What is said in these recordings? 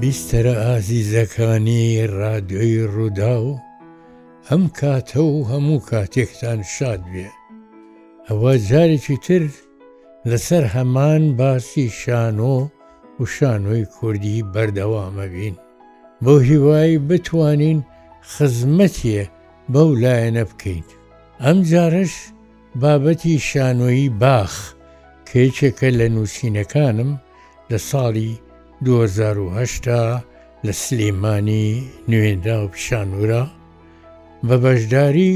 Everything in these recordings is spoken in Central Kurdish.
بیستەرە ئازیزەکانی ڕادیۆی ڕووداو ئەم کاتە و هەموو کاتێکتان شاد بێ ئەوە جارێکی تر لەسەر هەمان باسی شانۆ و شانۆی کوردی بەردەوامەبین بۆ هیوای بتوانین خزمەتیە بەو لایەنە بکەین ئەم جارش بابەتی شانۆیی باخ کە یەکێکە لە نووسینەکانم لە ساڵی 2010 لە سلێمانی نوێنرا و پیشانورا بە بەشداری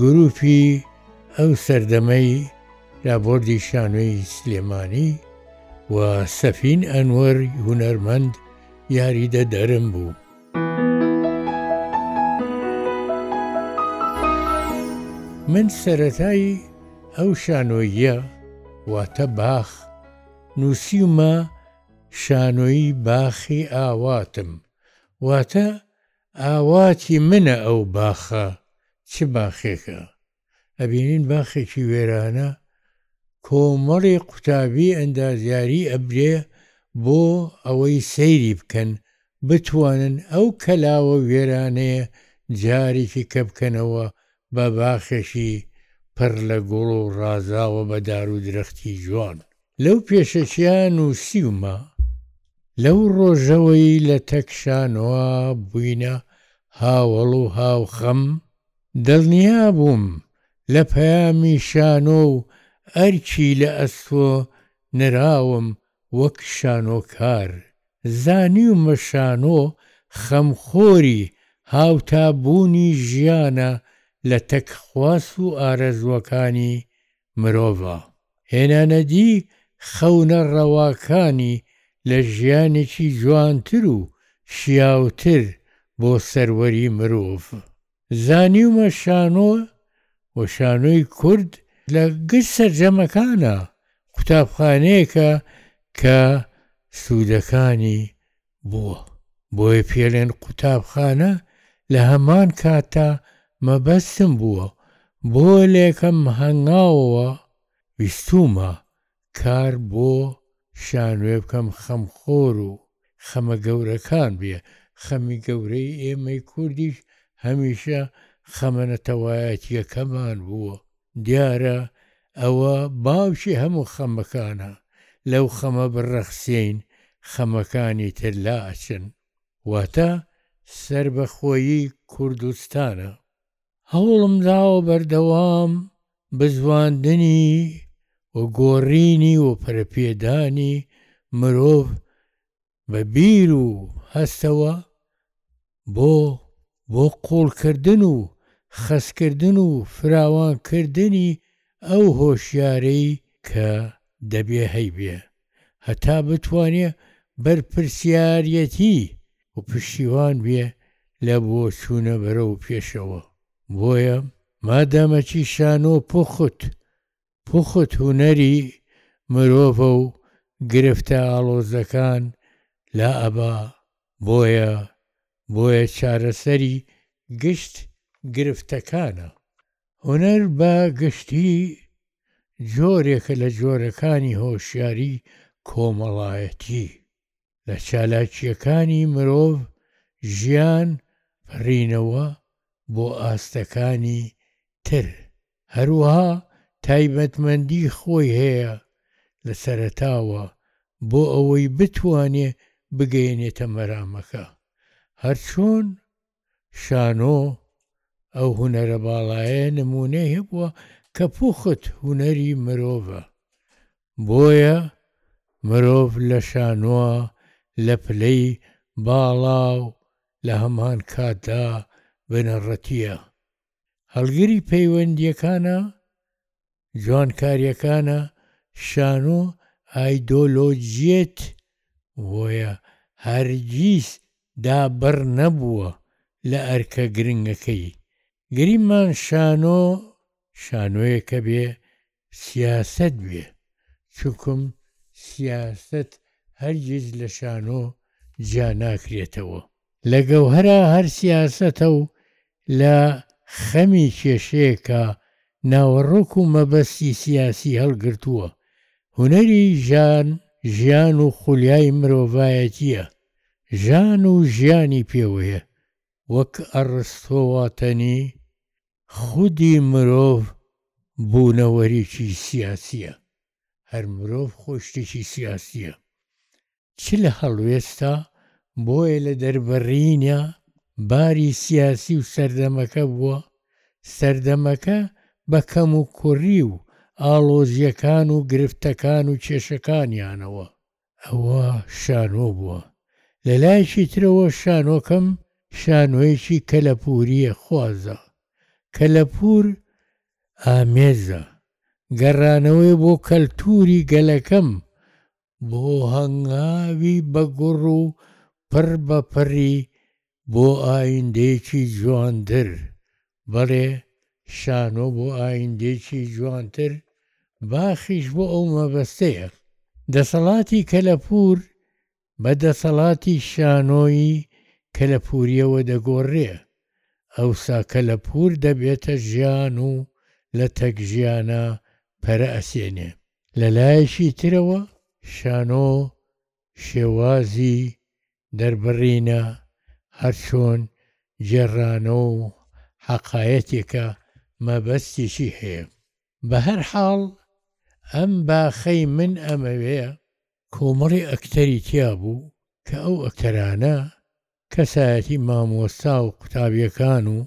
گروپی ئەو سەردەمەی لابۆردی شانۆی سلێمانی و سەفین ئەنوەر هونەرمەند یاریدە دەرم بوو. من سەتای ئەو شانۆیە واتە باخ نووسیومە شانۆیی باخی ئاواتم واتە ئاواتی منە ئەو باخە چ باخێکە ئەبینین باخێکی وێرانە کۆمەڵی قوتابی ئەندازیاری ئەبرێ بۆ ئەوەی سەیری بکەن بتوانن ئەو کەلاوە وێرانەیە جارێکی کە بکەنەوە بە باخێکی پڕ لە گوڵ و ڕازاوە بە دار و درەختی جوان. لەو پێشەکیە نووسیومە لەو ڕۆژەوەی لە تەک شانۆا بووینە هاوەڵ و هاوخەم، دڵنیابووم لە پەیامی شانۆ و ئەرکی لە ئەستۆ نراوم وەک شانۆکار، زانیومە شانۆ خەمخۆری هاوتا بوونی ژیانە لە تەک خواست و ئارەزووەکانی مرۆڤە. هێنانەدی خەونە ڕەواکانی لە ژیانێکی جوانتر و شیاوتر بۆ سەروەری مرۆڤ. زانیومە شانۆ و شانۆی کورد لە گشت سەرجەمەکانە قوتابخانەیەکە کە سوودەکانی بووە، بۆیە پێلێن قوتابخانە لە هەمان کاتدا مەبەستم بووە، بۆ لەکەم هەنگاوەوە ویستوومە کار بۆ شانۆێ بکەم خەمخۆر و خەمە گەورەکان بێ خەمی گەورەی ئێمەی کوردیش هەمیشە خەمە نەتەوایەتیەکەمان بووە، دیارە ئەوە باوکی هەموو خەمەکانە، لەو خەمە بڕەخسێین خەمەکانی تر لا ئەچن. واتە سەربەخۆیی کوردستانە. هەوڵم داوە بەردەوام بزواندنی و گۆڕینی و پەرەپێدانی مرۆڤ بە بیر و هەستەوە بۆ بۆ قووڵکردن و خەستکردن و فراوانکردنی ئەو هۆشیارەی کە دەبێ هەیبێ هەتا بتوانێ بەرپرسیاریەتی و پشتیوان بێ لە بۆچوونە بەرەو پێشەوە. بۆیە مادامەکی شانۆ پوخت پوخت هونەری مرۆڤە و گرفتە ئاڵۆزەکان لا ئەبا، بۆیە بۆیە چارەسەری گشت گرفتەکانە. هونەر بە گشتی جۆرێکە لە جۆرەکانی هۆشیاری کۆمەڵایەتی. لە چالاکییەکانی مرۆڤ ژیان پەڕینەوە بۆ ئاستەکانی تر. هەروەها تایبەتمەندی خۆی هەیە لە سەرەتاوە بۆ ئەوەی بتوانێ بگەیەنێتە مەرامەکە هەرچۆن شانۆ ئەو هونەرە باڵایە نمونەی هەبوە کە پوخت هونەری مرۆڤە بۆیە مرۆڤ لە شانۆا لە پلەی باڵاو لە هەمان کاتدا بنەڕەتیە. هەڵگری پەیوەندییەکانە جوانکارییەکانە شانۆ ئایدۆلۆجییەت وەیە هەرگیز دابڕ نەبووە لە ئەرکە گرنگەکەی گریمان شانۆ شانۆیەکە بێ سیاسەت بێ چونکم سیاسەت هەرگیز لە شانۆ جیا ناکرێتەوە لە گەوهەرا هەر سیاسەتە و لە خەمی کێشەیەکا ناوەڕۆک و مەبەستی سیاسی هەڵگرتووە هونەری ژان ژیان و خولیای مرۆڤایەتیە ژان و ژیانی پێوەیە وەک ئەڕستۆ واتەنی خودی مرۆڤ بوونەوەرێکی سیاسییە، هەر مرۆڤ خۆی شتێکی سیاسییە، چ لە هەڵوێستە، بۆیە لە دەربڕینە باری سیاسی و سەردەمەکە بووە، سەردەمەکە بە کەموکوڕی و ئاڵۆزییەکان و گرفتەکان و کێشەکانیانەوە، ئەوە شانۆ بووە. لە لایەکی ترەوە شانۆکەم شانۆیەکی کەلەپوورییە خوازە. کەلەپوور ئامێزە. گەڕانەوەیە بۆ کەلتووری گەلەکەم، بۆ هەنگاوی بەگوڕ و پڕ بە پڕی بۆ ئایندەیەکی جوانتر، بەڵێ شانۆ بۆ ئایندەیەکی جوانتر، باخیش بۆ ئەو مەبەستەیە. دەسەڵاتی کەلەپوور بە دەسەڵاتی شانۆی کەلەپوورییەوە دەگۆڕێ، ئەوسا کەلەپوور دەبێتە ژیان و لەتەک ژیانا پەرە ئەسێنێ. لە لایەکی ترەوە شانۆ شێوازی دەربڕینە، هەرچۆن گێڕانە و حەقایەتێکە مەبەستێکی هەیە. بەهەر حاڵ ئەم باخەی من ئەمەوێ. کۆمەڵێ ئەکتەری تیابوو کە ئەو ئەکتەرانە کەسایەتی مامۆستا و قوتابیەکان و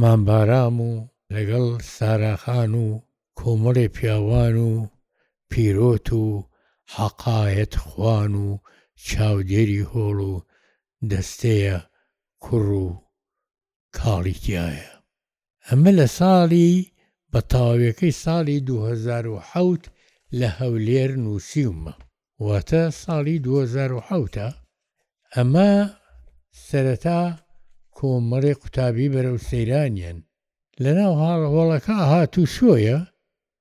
مام بارام و لەگەڵ سارا خان و کۆمەڵێ پیاوان و پیرۆت و حەقایەت خوان و چاودێری هۆڵ و دەستەیە کوڕ و کاڵی تیایە. ئەمە لە ساڵی بە تەواویەکەی ساڵی دوو هەزار و حەوت لە هەولێر نووسیومە. واتە ساڵی دوو هەزار و حەوت ە. ئەمە سەرەتا کۆمەڵی قوتابی بەرەو سەیرانیان. لە ناو هاڕهوەڵەکە هات و چۆیە.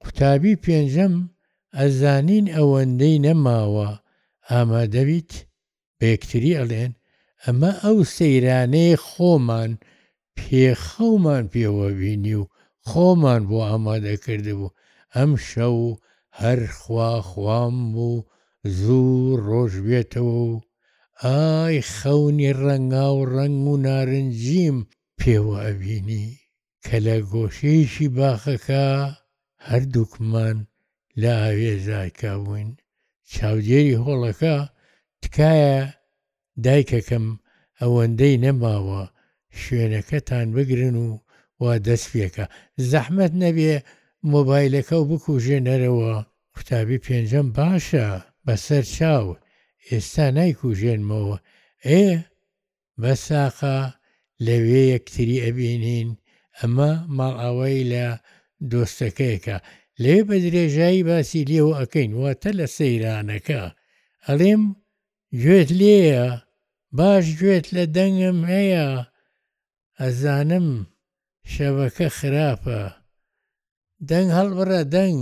قوتابی پێنجەم ئەزانین ئەوەندەی نەماوە ئامادەبیت بە یەکتری ئەڵێن، ئەمە ئەو سەیرانەیە خۆمان پێ خەومان پێوە بینی و خۆمان بۆ ئامادە کردبوو، ئەم شەو هەر خوا خوام و زوو ڕۆژ بێتەوە و ئای خەونی ڕەنگاو ڕەنگ و نارنجیم پێوە ئەبینی. کە لە گۆشەیەکی باخەکە هەردووکمان لە ئاوێزاکە بووین، چاودێری هۆڵەکە، تکایە دایکەکەم ئەوەندەی نەماوە شوێنەکەتان بگرن و وا دەست پێکا. زەحمەت نەبێ مۆبایلەکەو بکوژێنەرەوە؟ قوتابی پێنجەم، باشە بەسەر چاو، ئێستا نایکوژێنمەوە. ئێ بەساقە لەوێ یەکتری ئەبینین ئەمە ماڵئاوایی لە دۆستەکەیەکە لەوێ بە درێژایی باسی لێوە ئەکەین واتە لە سەیرانەکە ئەڵێم گوێت لێیە باش گوێت لە دەنگم هەیە ئەزانم شەبەکە خراپە دەنگ هەڵبڕە دەنگ.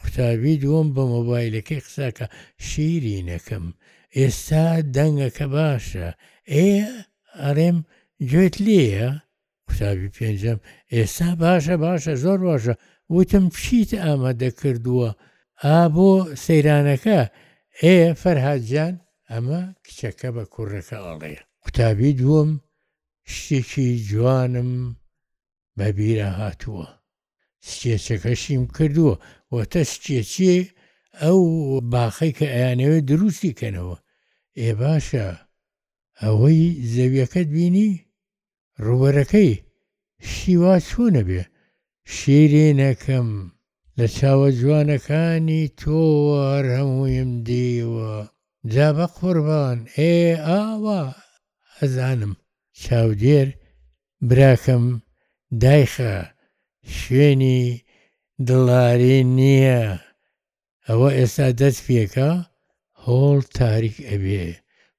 قوتابی دووەم بە مۆبایلەکەی قسەکا، شیرینەکەم ئێستا دەنگەکە باشە ئێ ئەرێم گوێت لێیە؟ قوتابی پێنجەم، ئێستا باشە باشە زۆر باشە وتم چیت ئامادە کردووە ئا بۆ سەیرانەکە؟ ئێ فەرهاد جان ئەمە کچەکە بە کوڕەکە ئەڵێ. قوتابی دووەم، شتێکی جوانم بە بیرا هاتووە سکێچەکەشیم کردووە وەتە سکێچی ئەو باخەی کە ئەیانەوێت دروستی کەنەوە ئێ باشە ئەوەی زەویەکەت بینی ڕوبەرەکەی شیوا چۆنە بێ شیرینەکەم لە چاوە جوانەکانی تۆ هەر هەموویم دیوە جا بە قوربان ئێ ئاوا ئەزانم چاودێر براکەم دایخە شوێنی دڵاری نیە ئەوە ئێستا دەست پێکا هۆڵ تاریک ئەبێ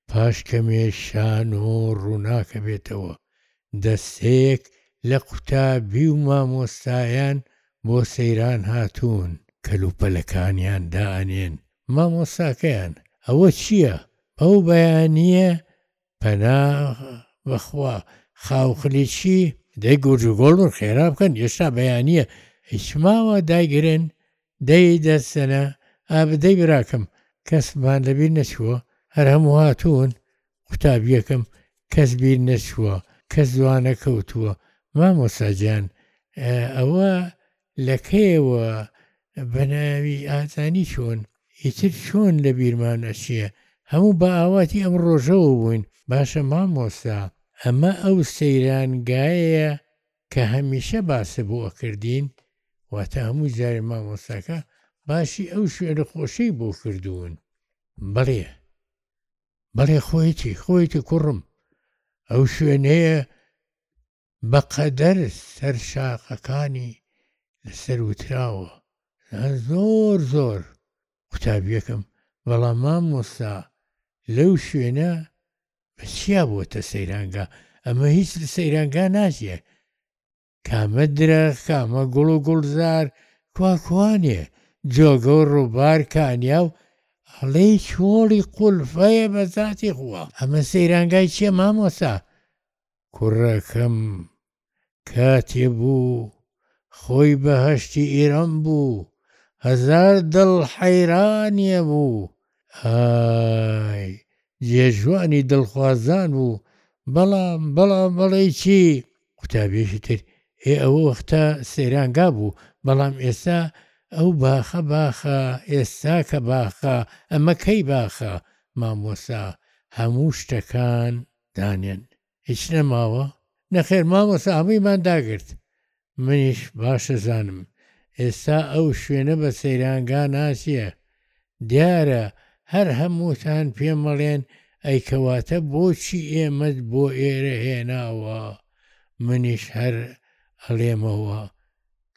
پاش کەمێ شان و ڕوناکەبێتەوە دەستەیەک لە قوتابی و مامۆستایان بۆ سەیران هاتوون کەلوپەلەکانیان دائەنێن مامۆستاکەیان ئەوە چیە بەو بەیانیە پەنا بەخوا خاوخلیچی دەی گورج و گۆڵ بن خێرا بکەن یێشتا بەیانیە هیچ ماوە دایگرن دەی دەستەنە ئابدەی براکەم کەس مان لەبیر نەچووە هەر هەموو هاتوون قوتابیەکەم کەس بیر نەچووە کەس دوانەکەوتووە مامۆستا گیان ئەوە لە کەیەوە بە ناوی ئازانی چوون ئیتر چۆن لە بیرمان ئەچێ هەموو بە ئاواتی ئەم ڕۆژەوە بووین باشە مامۆستا ئەمە ئەو سەیران گایەیە کە هەمیشە باسە بۆ ئەکردین واتە هەموو جارێ مامۆستاکە باسی ئەو شیعرە خۆشەی بۆ کردوون بەڵێ بەڵێ خۆیەتی خۆیەتی کوڕم ئەو شوێنەیە بەقەدەر سەر شاقەکانی لەسەر وتراوە نا زۆر زۆر قوتابیەکەم بەڵام مامۆستا لەو شوێنە بە چیا بۆتە سەیرانگا ئەمە هیچ لە سەیرانگا ناچێ کامە درەخ کامە گوڵ و گوڵزار کوا کوانێ جۆگە و ڕووبار کانیا و ئەڵێی چۆڵی قولفەیە بە زاتی خووا ئەمە سەیرانگای چیە مامۆستا کوڕەکەم کاتێ بوو خۆی بەهەشتی ئیرەم بوو هەزار دڵ حەیرانیە بوو ئای جێ ژوانی دڵخوازان بوو بەڵام بەڵام بەڵێی چی قوتابیەکی تر ئێ ئەوە وەختە سەیرانگا بوو بەڵام ئێستا ئەو باخە باخە ئێستا کە باخە ئەمە کەی باخە مامۆسا هەموو شتەکان دانێن هیچ نەماوە؟ نەخێر مامۆستا هەموویمان داگرت منیش باشە زانم ئێستا ئەو شوێنە بە سەیرانگا ناسیە دیارە هەر هەمووتان پێم مەڵێن ئەی کەواتە بۆچی ئێمەت بۆ ئێرە هێناوە منیش هەر ئەڵێمەوە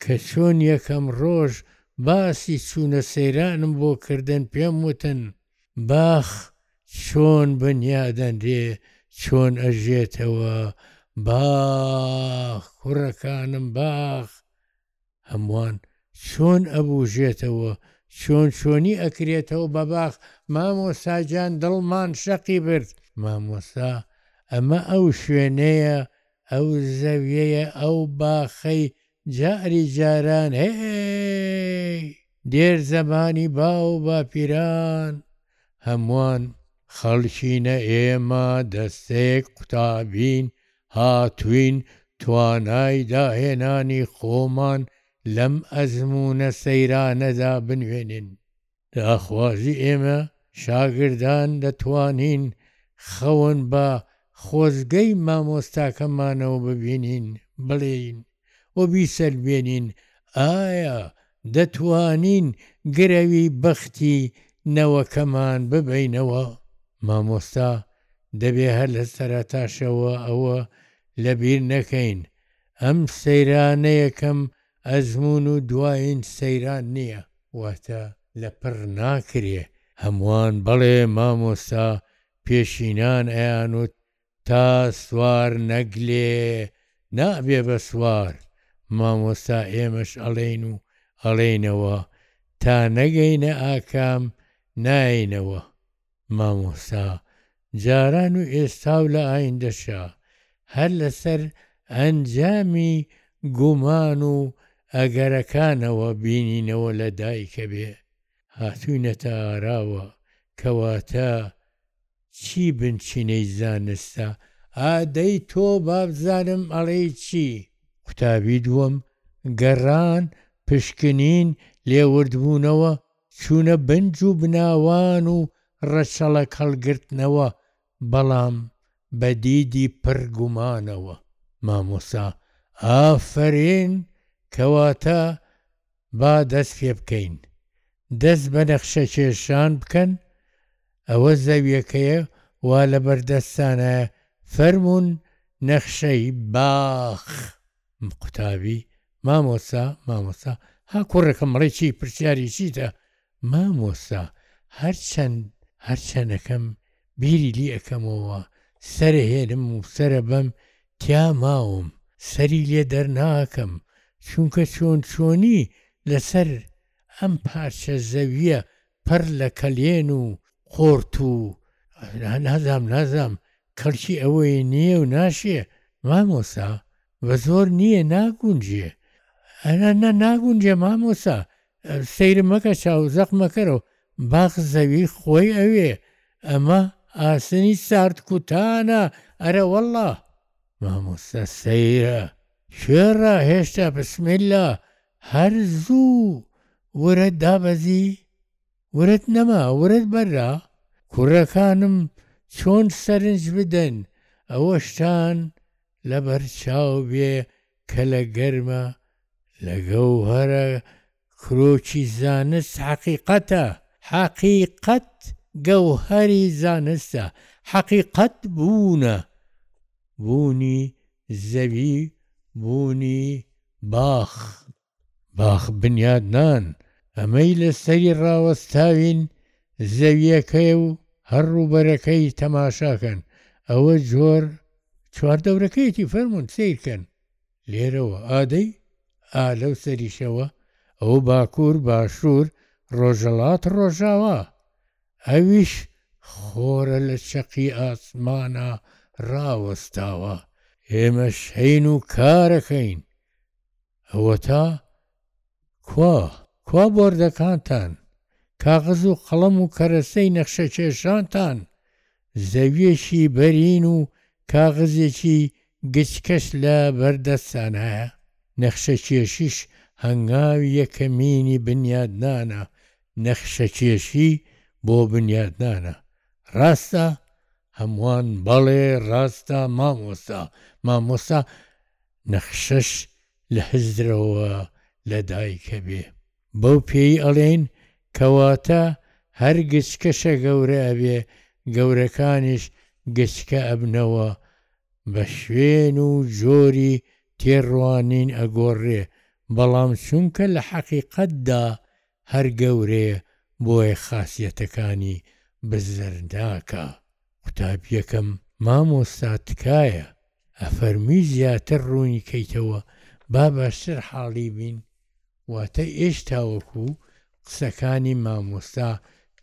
کە چۆن یەکەم ڕۆژ باسی چوونە سەیرانم بۆ کردن پێم وتن باخ چۆن بنیا دەنرێ چۆن ئەژێتەوە باخ کوڕەکانم باخ هەمووان چۆن ئەبوژێتەوە چۆن چۆنی ئەکرێتەوە بە باخ مامۆستا گیان دڵمان شەقی برد مامۆستا ئەمە ئەو شوێنەیە ئەو زەویەیە ئەو باخەی جاری جاران هێێێێێی دێر زەمانی باو باپیران هەموان خەڵکینە ئێمە دەستەیەک قوتابین هاتوین توانای داهێنانی خۆمان لەم ئەزمونە سەیرانەدا بنوێنین داخوازی ئێمە شاگردان دەتوانین خەون بە خۆزگەی مامۆستاکەمانەوە ببینین بڵێین و بیسەلمێنین، ئایا دەتوانین گرەوی بەختی نەوەکەمان ببەینەوە؟ مامۆستا، دەبێ هەر لە سەرەتاشەوە ئەوە لە بیر نەکەین، ئەم سەیرانەیەکەم ئەزموون و دوایین سەیران نیە واتە لە پڕ ناکرێ هەمووان بەڵێ مامۆستا پێشینان ئەیانوت تا سوار نەگلێ نابێ بە سوار مامۆستا ئێمەش ئەڵێین و ئەڵێینەوە تا نەگەینە ئاکام ناینەوە مامۆستا جاران و ئێستاو لە ئایندەشا هەر لەسەر ئەنجامی گومان و ئەگەرەکانەوە بینینەوە لە دایکەبێ هاتوینەتە ئاراوە کەواتە چی بنچینەی زانستە ئا دەی تۆ بابزانم ئەڵێی چی؟ قوتابی دووەم گەڕان پشکنین لێوردبوونەوە چوونە بنج و بناوان و ڕەچەڵەک هەڵگرتنەوە بەڵام بە دیدی پڕ گومانەوە مامۆسا ئافەرین کەواتە با دەست پێ بکەین دەست بە نەخشەکێشان بکەن ئەوە زەویەکەیە وا لەبەردەستتانە فەرموون نەخشەی باخ قوتابی، مامۆستا مامۆستا ها کوڕەکەم ڵێ چی پرسیاری چیتە؟ مامۆستا هەرچەند هەرچەنەکەم بیری لی ئەکەمەوە سەرە هێنم و سەرە بەم تیا ماوم سەری لێ دەرناکەم چونکە چۆن چۆنی لەسەر ئەم پارچە زەویە پڕ لە کەلێن و قۆرت و نازام نازام کەڵکی ئەوەی نییە و ناشێ مامۆسا بە زۆر نییە ناگونجێ ئەنا نە ناگونجێ مامۆسا سەیرم مەکە چاو زەق مەکەرەوە باخ زەوی خۆی ئەوێ ئەمە ئاسنی سارد کوتانە ئەرە وەڵا مامۆستا سەیرە کوێڕا هێشتا بسمیلا هەر زوو ورەت دابەزی ورەت نەما ورەت بەرا کوڕەکانم چۆن سەرنج بدەن ئەوەشتان لەبەرچاو بێ کە لە گەرمە لە گەوهەرە کرۆکی زانست حەقیقەتە حەقیقەت گەوهەری زانستە حەقیقەت بوونە بوونی زەوی بوونی باخ باخ بنیاد نان ئەمەی لەسەری ڕاوەستاوین زەویەکەیە و هەر ڕووبەرەکەی تەماشاکەن ئەوە جۆر چوار دەورەکەیەتی فەرموون سەیرکەن لێرەوە ئادەی ئا لەو سەریشەوە ئەوە باکوور باشوور ڕۆژەڵات ڕۆژاوا ئەویش خۆرە لە چەقی ئاسمانا ڕاوەستاوە، ئێمەش هەین و کارەکەین. ئەوەتا کوا، کوا بۆردەکانتان، کاغەز و قەڵەم و کەرەستەی نەخشەکێشانتان؟ زەویەکی بەرین و کاغزێکی گچکەش لە بەر دەستانایە، نەخشەکێشیش هەنگاوی یەکەمینی بنیادنانە، نەخشەکێشی بۆ بنیادنانە ڕاستە؟ هەمووان، بەڵێ ڕاستە مامۆستا، مامۆستا نەخشەش لە هزرەوە لە دایکەبێ. بەو پێی ئەڵێین کەواتە هەر گچکەشە گەورە ئەبێ گەورەکانیش گچکە ئەبنەوە بە شوێن و جۆری تێڕوانین ئەگۆڕێ بەڵام چونکە لە حەقیقەتدا هەر گەورەیە بۆیە خاسیەتەکانی بزرناکا. قوتابیەکەم مامۆستا تکایە ئەفەرموی زیاتر ڕونی کەیتەوە با باشتر حاڵی بین واتە ئێش تاوەکو قسەکانی مامۆستا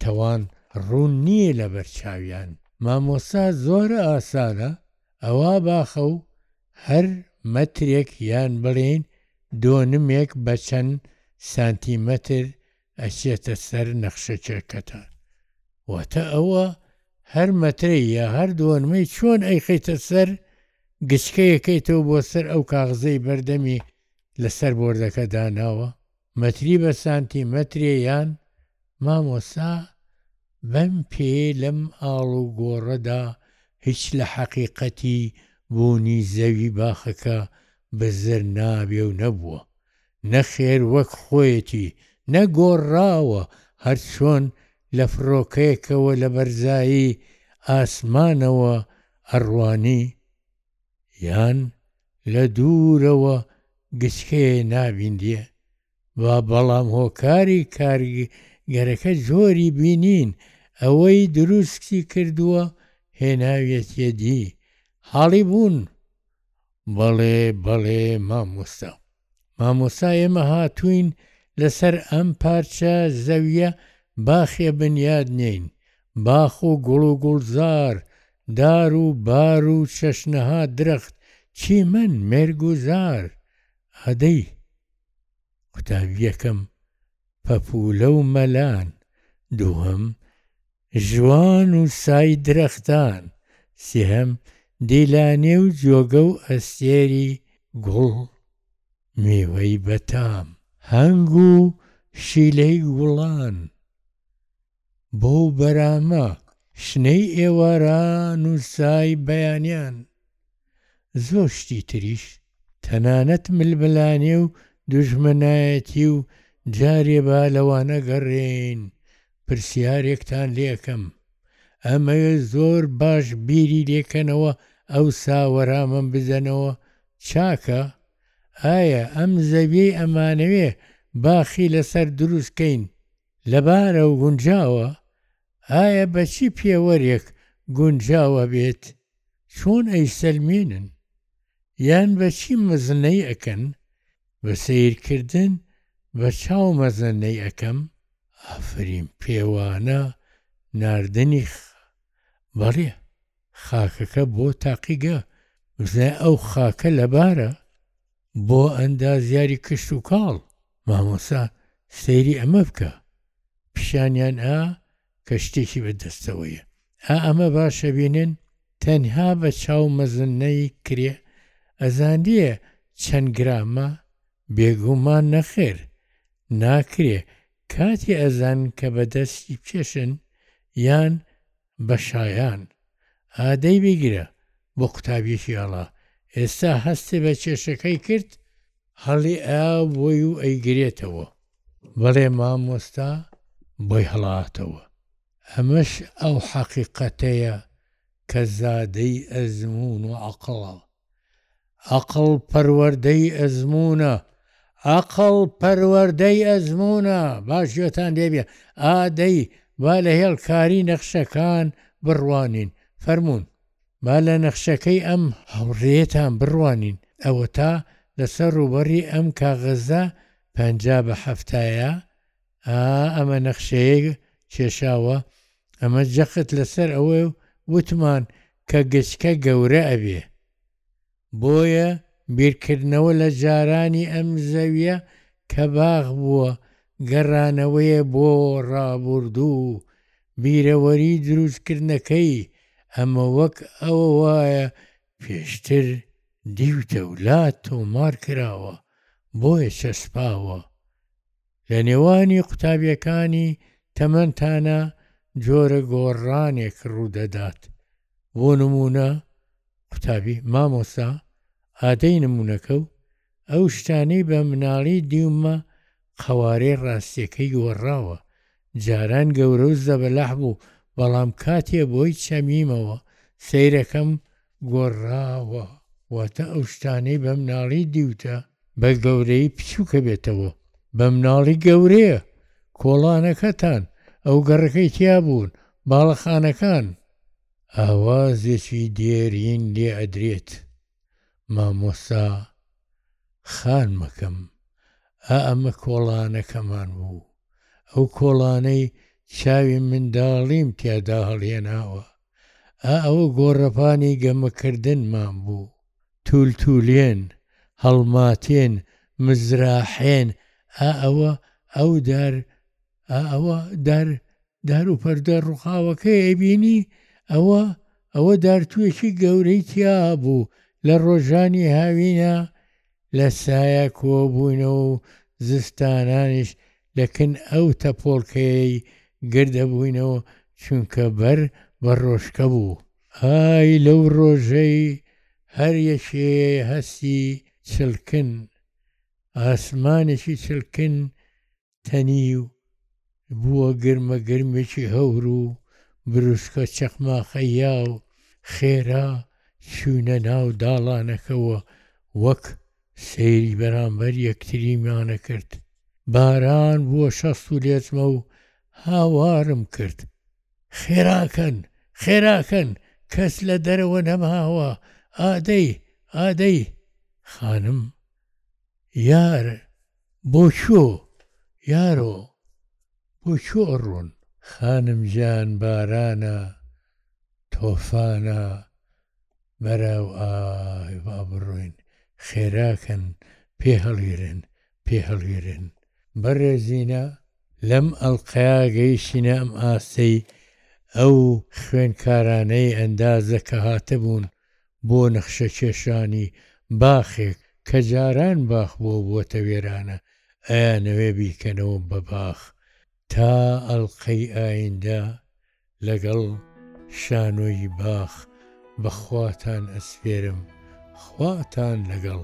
تەوان ڕون نیە لەبەر چاویان مامۆستا زۆر ئاسانە ئەوا باخە و هەر مەترێک یان بڵێین دۆنمێک بە چەند سانتی مەتر ئەچێتە سەر نەخشە چەکەتان واتە ئەوە هەر مەترەی یا هەر دۆنمەی چۆن ئەیخەیتە سەر گچکەیەکەیتەوە بۆ سەر ئەو کاغزەی بەردەمی لەسەر بۆردەکە داناوە مەتری بە سانتی مەترێ یان مامۆسا بەم پێ لەم ئاڵ و گۆڕەدا هیچ لە حەقیقەتی بوونی زەوی باخەکە بزر نابێ و نەبووە نەخێر وەک خۆیەتی نە گۆڕاوە هەر چۆن لە فڕۆکەیەکەوە لە بەرزایی ئاسمانەوە ئەڕوانی یان لە دوورەوە گچکەیێ نابیندیێ با بەڵام هۆکاری کارگەرەکە جۆری بینین ئەوەی دروستی کردووە هێناویەتیە دی حاڵی بوون بەڵێ بەڵێ مامۆستا. مامۆستا ئێمە هاتووین لەسەر ئەم پارچە زەویە باخێ بنیاد نێین باخ و گوڵ و گوڵزار دار و بار و چەشنەها درەخت چیمەن مێرگ و زار ئادەی قوتابی یەکەم پەپوولە و مەلان دووهەم ژوان و سای درەختان سێهەم دیلانێ و جۆگە و ئەستێری گوڵ میوەی بەتام هەنگ و شیلەی گوڵان بۆ و بەرامە شنەی ئێواران و سای بەیانیان زۆر شتی تریش تەنانەت ململانێ و دوژمنایەتی و جارێ با لەوانە گەڕێین پرسیارێکتان لێکەم ئەمەوێ زۆر باش بیری لێکەنەوە ئەوسا وەرامم بدەنەوە چاکە؟ ئایا ئەم زەویەی ئەمانەوێ باخی لەسەر دروست کەین لەبارە و گونجاوە؟ ئایا بە چی پێوەرێک گونجاو ئەبێت؟ چۆن ئەیسەلمێنن؟ یان بە چی مەزنەی ئەکەن؟ بە سەیرکردن بە چاو مەزەنەی ئەکەم؟ ئافەریم پێوانە ناردنی خ بەڵێ خاکەکە بۆ تاقیگە بزای ئەو خاکە لەبارە؟ بۆ ئەندازیاری کشتوکاڵ مامۆسا سەیری ئەمە بکە پیشانیان ئا کە شتێکی بە دەستەوەیە ئا ئەمە باشە بینن تەنها بە چاو مەزنەی کرێ ئەزانریە چەند گرامە بێگوومان نەخێر ناکرێ کاتی ئەزان کە بە دەستی بکێشن یان بە شایان. ئا دەی بیگرە بۆ قوتابیەکی ئاڵا ئێستا هەستێ بە کێشەکەی کرد. هەڵی ئا وەی و ئەیگرێتەوە. بەڵێ مامۆستا بۆی هەڵاتەوە. ئەمەش ئەو حەقیقەتەیە کە زادەی ئەزموون و عەقڵە. ئەقڵ پەروەردەی ئەزموونە ئەقڵ پەروەردەی ئەزموونە باش گوێتان لێ بێ ئا دەی با لە هێڵ کاری نەخشەکان بڕوانین فەرموون با لە نەخشەکەی ئەم هاوڕێیەتان بڕوانین ئەوەتا لەسەر ڕووبەڕی ئەم کاغەزە پەنجا بە حەفتایە ئا ئەمە نەخشەیەک کێشاوە ئەمە جەخت لەسەر ئەوە وتمان کە گچکە گەورە ئەبێ بۆیە بیرکردنەوە لە جارانی ئەم زەویە کە باخ بووە گەڕانەوەیە بۆ ڕابوردوو و بیرەوەری دروستکردنەکەی ئەمە وەک ئەوە وایە پێشتر دیوتە و لات تۆمار کراوە بۆیە چەسپاوە لە نێوانی قوتابیەکانی تەمەنتانا جۆرە گۆڕانێک ڕوودەدات، بۆ نموونە قوتابی، مامۆستا، ئادەی نموونەکە و ئەو شتانەی بە مناڵی دیومە قەوارەی ڕاستیەکەی گۆڕاوە، جاران گەورە و زەبەلاح بوو بەڵام کاتێ بۆی چەمیمەوە سەیرەکەم گۆڕاوە، واتە ئەو شتانەی بە مناڵی دیوتە بە گەورەی بچووکە بێتەوە بە مناڵی گەورەیە، کۆڵانەکەتان، ئەو گەڕەکەی تیا بوون، باڵەخانەکان. ئاوازێکی دێرین لێ ئەدرێت، مامۆستا خانمەکەم، ئا ئەمە کۆڵانەکەمان بوو، ئەو کۆڵانەی چاوی منداڵیم تیادا هەڵهێناوە. ئا ئەوە گۆڕەپانی گەمەکردنمان بوو، تولتولێن، هەڵماتێن، مزراحێن، ئا ئەوە ئەو دار، ئا ئەوە دار، دار و پەردە ڕووخاوەکەی ئەیبینی، ئەوە، ئەوە دارتووێکی گەورەی تیا هەبوو لە ڕۆژانی هاوینا، لە سایە کۆبوونەوە و زستانانیش لە کن ئەو تەپۆڵکەیەی گردەبووینەوە چونکە بەر بە ڕۆژکە بوو. ئای لەو ڕۆژەی هەر یەکێ هەستی چڵکن، ئاسمانێکی چڵکن تەنیو بووە گرمە گرمێکی هەور و بروسکە چەقماقە یاو خێرا چووینە ناو داڵانەکەوە وەک سەیری بەرامبەر یەکتریمانەکرد باران بووە شەست و لێتمە و هاوارم کرد خێراکەن خێراکەن کەس لە دەرەوە نەماوە ئادەی ئادەی خانم یار بۆ کوێ یارۆ بۆ کوێ ئەڕۆن؟ خانم گیان بارانە تۆفانە بەراو ئای با بڕۆین خێراکەن پێ هەڵگرن پێ هەڵگرن. بەڕێزینە لەم ئەڵقەیا گەیشینە ئەم ئاستەی ئەو خوێنکارانەی ئەندازە کە هاتبوون، بۆ نەخشەکێشانی باخێک کە جاران باخ بووە بووەتە وێرانە ئەیانەوێ بیکەنەوە بە باخ تا ئەڵقەی ئایندە لەگەڵ شانۆی باخ بەخواتان ئەسپێرم خواتان لەگەڵ.